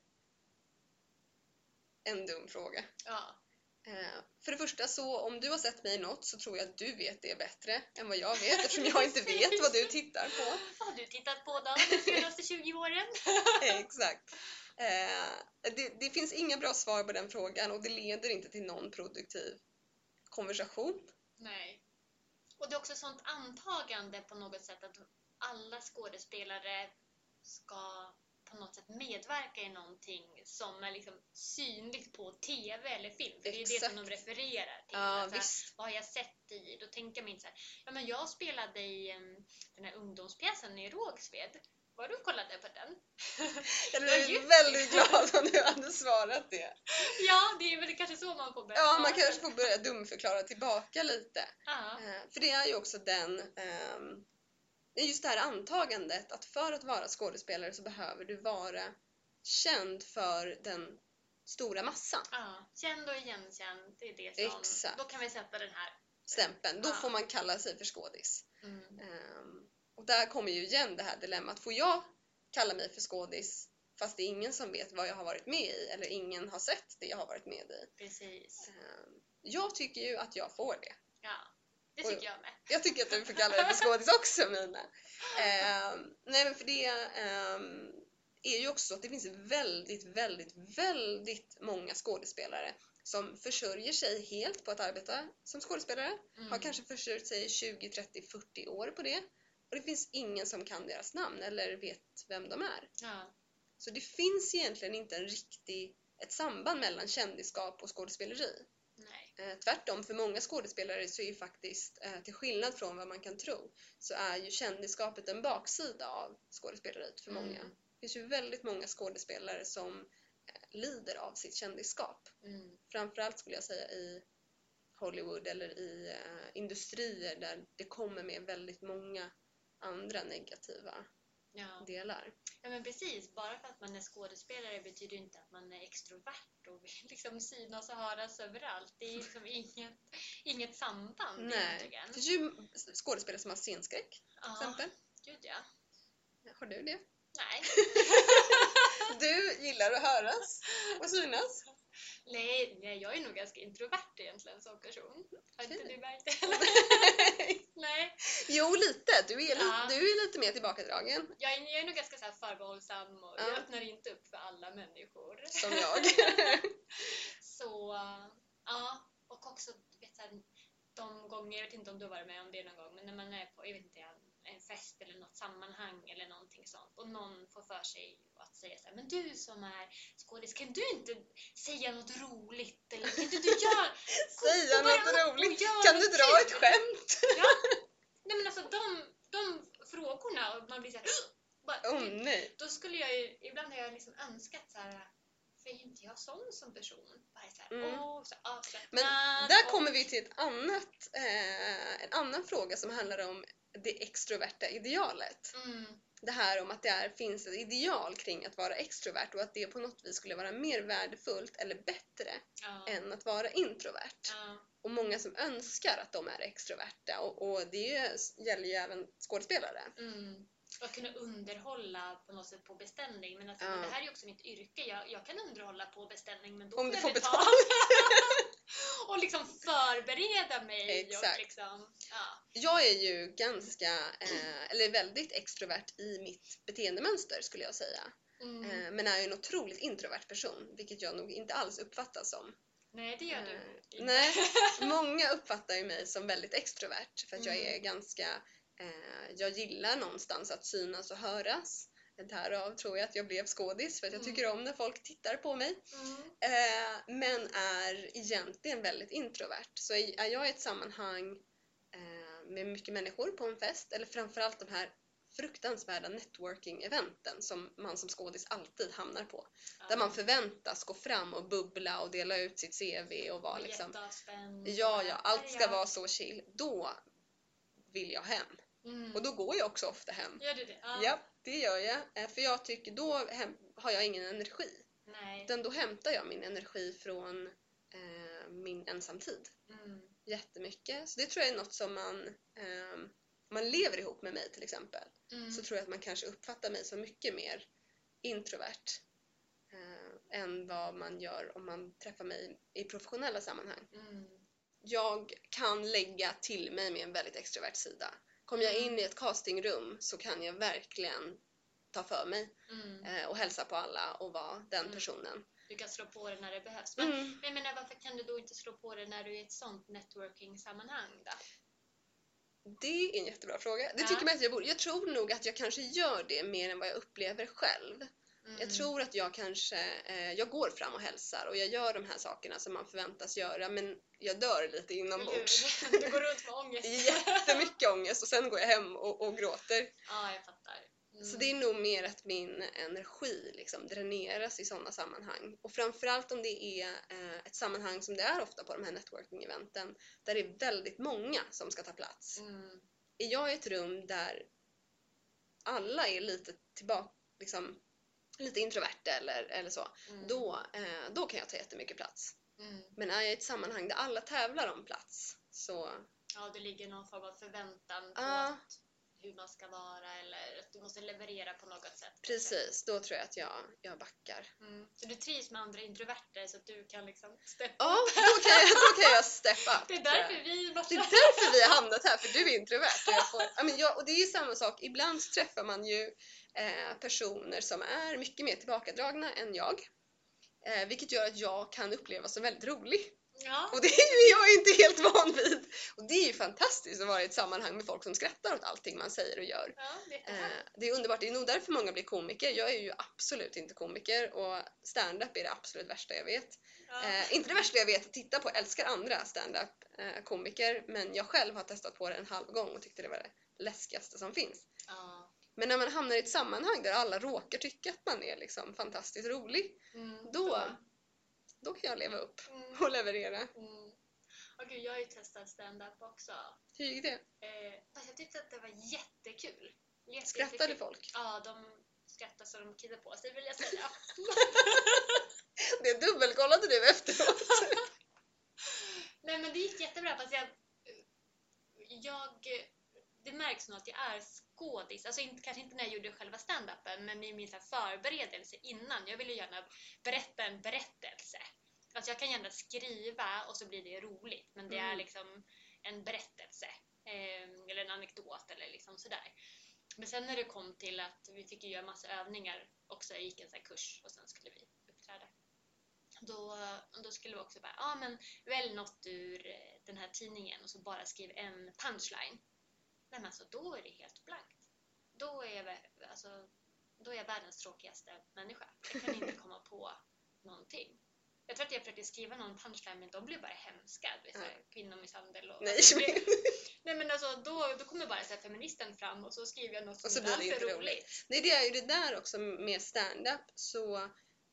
[SPEAKER 1] en dum fråga.
[SPEAKER 2] Ja.
[SPEAKER 1] Eh, För det första så, om du har sett mig i något så tror jag att du vet det bättre än vad jag vet eftersom jag inte vet vad du tittar på.
[SPEAKER 2] Vad har du tittat på då de senaste 20 åren?
[SPEAKER 1] Exakt. Eh, Det, det finns inga bra svar på den frågan och det leder inte till någon produktiv konversation.
[SPEAKER 2] Nej. Och det är också ett sånt antagande på något sätt att alla skådespelare ska på något sätt medverka i någonting som är liksom synligt på TV eller film. Det är det som de
[SPEAKER 1] Exakt.
[SPEAKER 2] refererar till.
[SPEAKER 1] Ja,
[SPEAKER 2] Att så här,
[SPEAKER 1] visst.
[SPEAKER 2] vad har jag sett i? Då tänker man inte så här, ja men jag spelade i em, den här ungdomspjäsen i Rågsved. Var du kollade på den?
[SPEAKER 1] Jag
[SPEAKER 2] det.
[SPEAKER 1] väldigt glad om du hade svarat det.
[SPEAKER 2] Ja, det är väl kanske så man får börja
[SPEAKER 1] Ja, man kanske får börja dumförklara tillbaka lite.
[SPEAKER 2] Ja.
[SPEAKER 1] Eh, För det är ju också den, ehm, det är just det här antagandet att för att vara skådespelare så behöver du vara känd för den stora massan.
[SPEAKER 2] ja. Känd och igenkänd, det är det som...
[SPEAKER 1] Exakt.
[SPEAKER 2] Då kan vi sätta den här.
[SPEAKER 1] Stämpeln, då
[SPEAKER 2] Ja.
[SPEAKER 1] får man kalla sig för skådis.
[SPEAKER 2] Mm.
[SPEAKER 1] Och där kommer ju igen det här dilemmat. Får jag kalla mig för skådis fast det är ingen som vet vad jag har varit med i eller ingen har sett det jag har varit med i?
[SPEAKER 2] Precis.
[SPEAKER 1] Ehm, jag tycker ju att jag får det.
[SPEAKER 2] Ja, det tycker jag med.
[SPEAKER 1] Jag tycker att du får kalla dig för skådis också Mina. Ehm, nej men för det ehm, är ju också så att det finns väldigt, väldigt, väldigt många skådespelare som försörjer sig helt på att arbeta som skådespelare.
[SPEAKER 2] Mm.
[SPEAKER 1] Har kanske försörjt sig i 20, 30, 40 år på det. Och det finns ingen som kan deras namn eller vet vem de är.
[SPEAKER 2] Ja.
[SPEAKER 1] Så det finns egentligen inte en riktig, ett samband mellan kändisskap och skådespeleri.
[SPEAKER 2] Nej.
[SPEAKER 1] Eh, tvärtom, för många skådespelare så är ju faktiskt, eh, till skillnad från vad man kan tro, så är ju kändisskapet en baksida av skådespeleriet för många.
[SPEAKER 2] Mm.
[SPEAKER 1] Det finns ju väldigt många skådespelare som eh, lider av sitt kändisskap.
[SPEAKER 2] Mm.
[SPEAKER 1] Framförallt skulle jag säga i Hollywood eller i industrier där det kommer med väldigt många andra negativa
[SPEAKER 2] Ja.
[SPEAKER 1] delar.
[SPEAKER 2] ja, men precis. Bara för att man är skådespelare betyder inte att man är extrovert och vill liksom synas och höras överallt. Det är liksom inget, inget samband
[SPEAKER 1] Nej.
[SPEAKER 2] egentligen.
[SPEAKER 1] Det finns ju skådespelare som har scenskräck till
[SPEAKER 2] Ja,
[SPEAKER 1] exempel.
[SPEAKER 2] gud ja.
[SPEAKER 1] Har du det?
[SPEAKER 2] Nej.
[SPEAKER 1] Du gillar att höras och synas.
[SPEAKER 2] nej, nej, jag är nog ganska introvert egentligen som person. Har inte du märkt det? nej.
[SPEAKER 1] jo, lite. Du är, li-
[SPEAKER 2] Ja.
[SPEAKER 1] du är lite mer tillbakadragen,
[SPEAKER 2] Jag är, jag är nog ganska så förbehållsam och
[SPEAKER 1] Ja.
[SPEAKER 2] jag öppnar inte upp för alla människor.
[SPEAKER 1] som jag.
[SPEAKER 2] Så, ja. Och också, du vet, här, de gånger, jag vet inte om du har varit med om det någon gång, men när man är på, jag vet inte, en, fest eller något sammanhang eller någonting sånt och någon får för sig att säga så här, men du som är skådis, kan du inte säga något roligt? Eller kan inte du göra...
[SPEAKER 1] Säga något roligt. Kan du dra ett skämt?
[SPEAKER 2] Nej men alltså de, de frågorna, och man blir så här, bara,
[SPEAKER 1] Åh nej.
[SPEAKER 2] då skulle jag ju, ibland har jag liksom önskat så här, för är inte jag sån som person? Bara så här,
[SPEAKER 1] Mm.
[SPEAKER 2] åh, så avslappnad.
[SPEAKER 1] Men där
[SPEAKER 2] och-
[SPEAKER 1] kommer vi till ett annat, eh, en annan fråga som handlar om det extroverta idealet.
[SPEAKER 2] Mm,
[SPEAKER 1] Det här om att det är, finns ett ideal kring att vara extrovert och att det på något vis skulle vara mer värdefullt eller bättre
[SPEAKER 2] ja,
[SPEAKER 1] än att vara introvert.
[SPEAKER 2] ja,
[SPEAKER 1] och många som önskar att de är extroverta och, och det gäller ju även skådespelare.
[SPEAKER 2] Mm. Att kunna underhålla på något sätt på beställning. Men, alltså,
[SPEAKER 1] Ja.
[SPEAKER 2] men det här är ju också mitt yrke. Jag, jag kan underhålla på beställning men då
[SPEAKER 1] Om du
[SPEAKER 2] jag
[SPEAKER 1] får
[SPEAKER 2] betalt. och liksom förbereda mig.
[SPEAKER 1] Exakt.
[SPEAKER 2] Och liksom, ja.
[SPEAKER 1] Jag är ju ganska, eh, eller väldigt extrovert i mitt beteendemönster skulle jag säga.
[SPEAKER 2] mm.
[SPEAKER 1] Eh, men är ju en otroligt introvert person, vilket jag nog inte alls uppfattas som.
[SPEAKER 2] Nej, det gör
[SPEAKER 1] eh,
[SPEAKER 2] du inte.
[SPEAKER 1] Nej, många uppfattar ju mig som väldigt extrovert för att jag
[SPEAKER 2] Mm.
[SPEAKER 1] är ganska, eh, jag gillar någonstans att synas och höras. Därav tror jag att jag blev skådis för att jag
[SPEAKER 2] Mm.
[SPEAKER 1] tycker om när folk tittar på mig.
[SPEAKER 2] Mm.
[SPEAKER 1] Eh, men är egentligen väldigt introvert. Så är jag i ett sammanhang eh, med mycket människor på en fest, eller framförallt de här fruktansvärda networking-eventen som man som skådis alltid hamnar på. Där man förväntas gå fram och bubbla och dela ut sitt CV och vara liksom. Ja, ja, allt ska vara så chill. Då vill jag hem.
[SPEAKER 2] Mm.
[SPEAKER 1] Och då går jag också ofta hem.
[SPEAKER 2] Gör du det? Ja.
[SPEAKER 1] Ja, det gör jag. Eh, För jag tycker då har jag ingen energi.
[SPEAKER 2] Nej.
[SPEAKER 1] Utan då hämtar jag min energi från eh, min ensamtid.
[SPEAKER 2] Mm.
[SPEAKER 1] Jättemycket. Så det tror jag är något som man, eh, man lever ihop med mig till exempel,
[SPEAKER 2] Mm.
[SPEAKER 1] så tror jag att man kanske uppfattar mig som mycket mer introvert eh, än vad man gör om man träffar mig i professionella sammanhang.
[SPEAKER 2] Mm.
[SPEAKER 1] Jag kan lägga till mig med en väldigt extrovert sida. Kommer jag in i ett castingrum så kan jag verkligen ta för mig
[SPEAKER 2] Mm.
[SPEAKER 1] eh, och hälsa på alla och vara den
[SPEAKER 2] Mm.
[SPEAKER 1] personen.
[SPEAKER 2] Du kan slå på det när det behövs. Men,
[SPEAKER 1] Mm.
[SPEAKER 2] men menar, varför kan du då inte slå på det när du är i ett sånt networking-sammanhang då?
[SPEAKER 1] Det är en jättebra fråga. Det
[SPEAKER 2] Ja.
[SPEAKER 1] tycker man att jag borde. Jag tror nog att jag kanske gör det mer än vad jag upplever själv.
[SPEAKER 2] Mm.
[SPEAKER 1] Jag tror att jag kanske, eh, jag går fram och hälsar och jag gör de här sakerna som man förväntas göra men jag dör lite inombords.
[SPEAKER 2] Du, du går runt med ångest.
[SPEAKER 1] Jättemycket ångest och sen går jag hem och, och gråter.
[SPEAKER 2] Ja, jag fattar. Mm.
[SPEAKER 1] Så det är nog mer att min energi liksom dräneras i sådana sammanhang. Och framförallt om det är eh, ett sammanhang som det är ofta på de här networking-eventen där det är väldigt många som ska ta plats.
[SPEAKER 2] Mm.
[SPEAKER 1] Är jag i ett rum där alla är lite tillbaka, liksom, lite introverta eller, eller så,
[SPEAKER 2] Mm.
[SPEAKER 1] då, eh, då kan jag ta jättemycket plats.
[SPEAKER 2] Mm.
[SPEAKER 1] Men är jag i ett sammanhang där alla tävlar om plats så,
[SPEAKER 2] Ja, det ligger någon form av förväntan på
[SPEAKER 1] Ja.
[SPEAKER 2] att hur man ska vara eller att du måste leverera på något sätt.
[SPEAKER 1] precis, då tror jag att jag, jag backar.
[SPEAKER 2] Mm. Så du trivs med andra introverter så att du kan liksom steppa
[SPEAKER 1] Ja, då kan jag, då kan jag steppa upp.
[SPEAKER 2] Det är därför vi
[SPEAKER 1] Det
[SPEAKER 2] matchar.
[SPEAKER 1] är därför vi har hamnat här, för du är introvert. Och, jag får, ja, men jag, och det är ju samma sak, ibland träffar man ju personer som är mycket mer tillbakadragna än jag. Eh, vilket gör att jag kan upplevas som väldigt rolig.
[SPEAKER 2] Ja.
[SPEAKER 1] Och det är jag inte helt van vid. Och det är ju fantastiskt att vara i ett sammanhang med folk som skrattar åt allting man säger och gör.
[SPEAKER 2] ja, det är
[SPEAKER 1] Eh,
[SPEAKER 2] jättehärligt.
[SPEAKER 1] det är underbart, det är nog därför många blir komiker. Jag är ju absolut inte komiker och stand-up är det absolut värsta jag vet.
[SPEAKER 2] Ja.
[SPEAKER 1] Eh, inte det värsta jag vet att titta på, jag älskar andra stand-up eh, komiker men jag själv har testat på det en halv gång och tyckte det var det läskigaste som finns.
[SPEAKER 2] Ja.
[SPEAKER 1] Men när man hamnar i ett sammanhang där alla råkar tycka att man är liksom fantastiskt rolig,
[SPEAKER 2] Mm,
[SPEAKER 1] då, då kan jag leva upp
[SPEAKER 2] Mm.
[SPEAKER 1] och leverera.
[SPEAKER 2] Mm. Åh gud, jag har ju testat stand-up också.
[SPEAKER 1] Hur gick det?
[SPEAKER 2] Eh, fast jag tyckte att det var jättekul. Jätte,
[SPEAKER 1] Skrattade
[SPEAKER 2] jättekul.
[SPEAKER 1] folk?
[SPEAKER 2] Ja, de skrattade så de kissade på sig vill jag säga.
[SPEAKER 1] Det dubbelkollade du efteråt.
[SPEAKER 2] Nej men det gick jättebra fast jag, jag det märks nog att jag är skådis, alltså inte, kanske inte när jag gjorde själva stand-upen men i min så förberedelse innan. Jag ville gärna berätta en berättelse. Alltså jag kan gärna skriva och så blir det roligt men det är
[SPEAKER 1] Mm.
[SPEAKER 2] liksom en berättelse eh, eller en anekdot eller liksom sådär. Men sen när det kom till att vi fick göra massa övningar också, jag gick en sån kurs och sen skulle vi uppträda. Då, då skulle vi också bara, ja ah, men välj något ur eh, den här tidningen och så bara skriv en punchline. Men alltså då är det helt blankt. Då är jag, alltså, då är jag världens tråkigaste människa. Jag kan inte komma på någonting. Jag tror att jag försökte skriva någon punchline men de blev bara hemska. Du vet,
[SPEAKER 1] Ja.
[SPEAKER 2] såhär, kvinnomisshandel och...
[SPEAKER 1] Nej,
[SPEAKER 2] alltså, blev- Nej men alltså då, då kommer bara så feministen fram och så skriver jag något som
[SPEAKER 1] Och så blir det inte
[SPEAKER 2] roligt.
[SPEAKER 1] Nej, det är ju det där också med stand-up så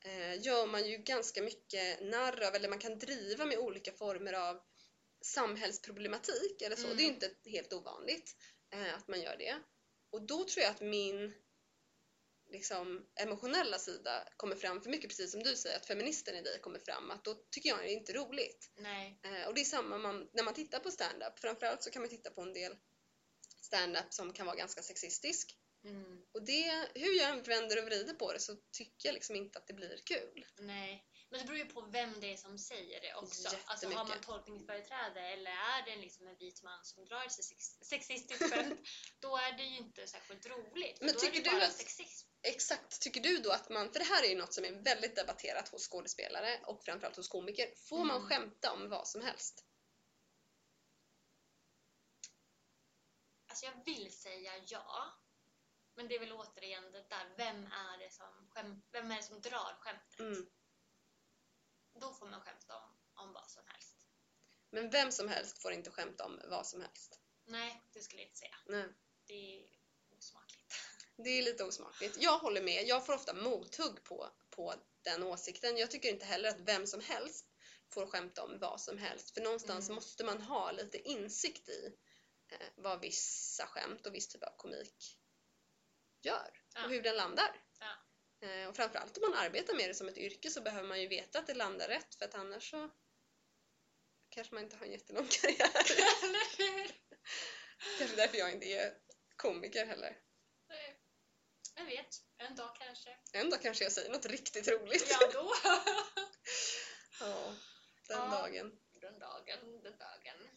[SPEAKER 1] eh, gör man ju ganska mycket narr av, eller man kan driva med olika former av samhällsproblematik eller så.
[SPEAKER 2] Mm.
[SPEAKER 1] Det är ju inte helt ovanligt eh, att man gör det. Och då tror jag att min liksom, emotionella sida kommer fram för mycket, precis som du säger, att feministen i dig kommer fram, att då tycker jag det är inte roligt. Eh, och det är samma man, när man tittar på stand-up. Framförallt så kan man titta på en del stand-up som kan vara ganska sexistisk.
[SPEAKER 2] Mm.
[SPEAKER 1] Och det, hur jag än vänder och vrider på det så tycker jag liksom inte att det blir kul.
[SPEAKER 2] Nej. Men det beror ju på vem det är som säger det också. Alltså har man tolkningsföreträde eller är det liksom en vit man som drar sig sex- sexistiskt skämt, då är det ju inte särskilt roligt.
[SPEAKER 1] Men
[SPEAKER 2] då är det
[SPEAKER 1] tycker
[SPEAKER 2] ju
[SPEAKER 1] du
[SPEAKER 2] bara
[SPEAKER 1] att-
[SPEAKER 2] sexism.
[SPEAKER 1] Exakt. Tycker du då att man, för det här är ju något som är väldigt debatterat hos skådespelare och framförallt hos komiker. Får man
[SPEAKER 2] Mm.
[SPEAKER 1] skämta om vad som helst?
[SPEAKER 2] Alltså jag vill säga ja. Men det är väl återigen det där, vem är det som, skäm, vem är det som drar skämtet?
[SPEAKER 1] Mm.
[SPEAKER 2] Då får man skämta om, om vad som helst.
[SPEAKER 1] Men vem som helst får inte skämta om vad som helst.
[SPEAKER 2] Nej, det skulle jag inte säga.
[SPEAKER 1] Nej.
[SPEAKER 2] Det är osmakligt.
[SPEAKER 1] Det är lite osmakligt. Jag håller med. Jag får ofta mothugg på, på den åsikten. Jag tycker inte heller att vem som helst får skämta om vad som helst. För någonstans
[SPEAKER 2] Mm.
[SPEAKER 1] måste man ha lite insikt i eh, vad vissa skämt och viss typ av komik gör.
[SPEAKER 2] Ja.
[SPEAKER 1] Och hur den landar. Eh, och framförallt om man arbetar med det som ett yrke så behöver man ju veta att det landar rätt. För att annars så kanske man inte har en jättelång karriär.
[SPEAKER 2] Eller hur?
[SPEAKER 1] kanske därför jag inte är komiker heller.
[SPEAKER 2] Nej. Jag vet, en dag kanske.
[SPEAKER 1] En dag kanske jag säger något riktigt roligt.
[SPEAKER 2] Ja, då.
[SPEAKER 1] Ja, den
[SPEAKER 2] Ja.
[SPEAKER 1] dagen.
[SPEAKER 2] Den dagen, den dagen.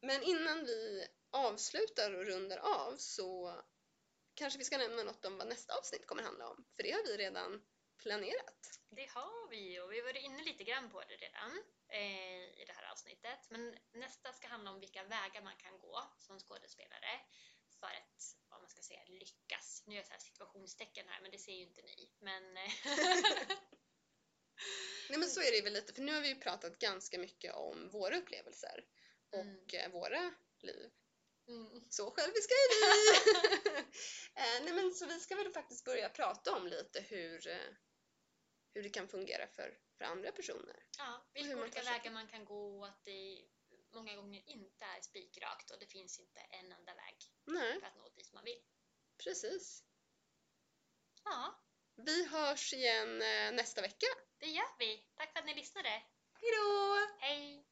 [SPEAKER 1] Men innan vi avslutar och rundar av så kanske vi ska nämna något om vad nästa avsnitt kommer handla om. För det har vi redan planerat.
[SPEAKER 2] Det har vi och vi har varit inne lite grann på det redan eh, i det här avsnittet. Men nästa ska handla om vilka vägar man kan gå som skådespelare för att, vad man ska säga, lyckas. Nu gör jag så här situationstecken här, men det ser ju inte ni. Men eh,
[SPEAKER 1] Nej men så är det väl lite, för nu har vi ju pratat ganska mycket om våra upplevelser och eh, våra liv.
[SPEAKER 2] Mm,
[SPEAKER 1] Så själviska är vi! eh, nej men så vi ska väl faktiskt börja prata om lite hur, eh, hur det kan fungera för, för andra personer.
[SPEAKER 2] ja, vilka olika
[SPEAKER 1] sig
[SPEAKER 2] vägar man kan gå och att det många gånger inte är spikrakt och det finns inte en enda väg
[SPEAKER 1] Nej,
[SPEAKER 2] för att nå dit man vill.
[SPEAKER 1] precis.
[SPEAKER 2] Ja,
[SPEAKER 1] Vi hörs igen eh, nästa vecka.
[SPEAKER 2] det gör vi. Tack för att ni lyssnade.
[SPEAKER 1] Hejdå!
[SPEAKER 2] Hej!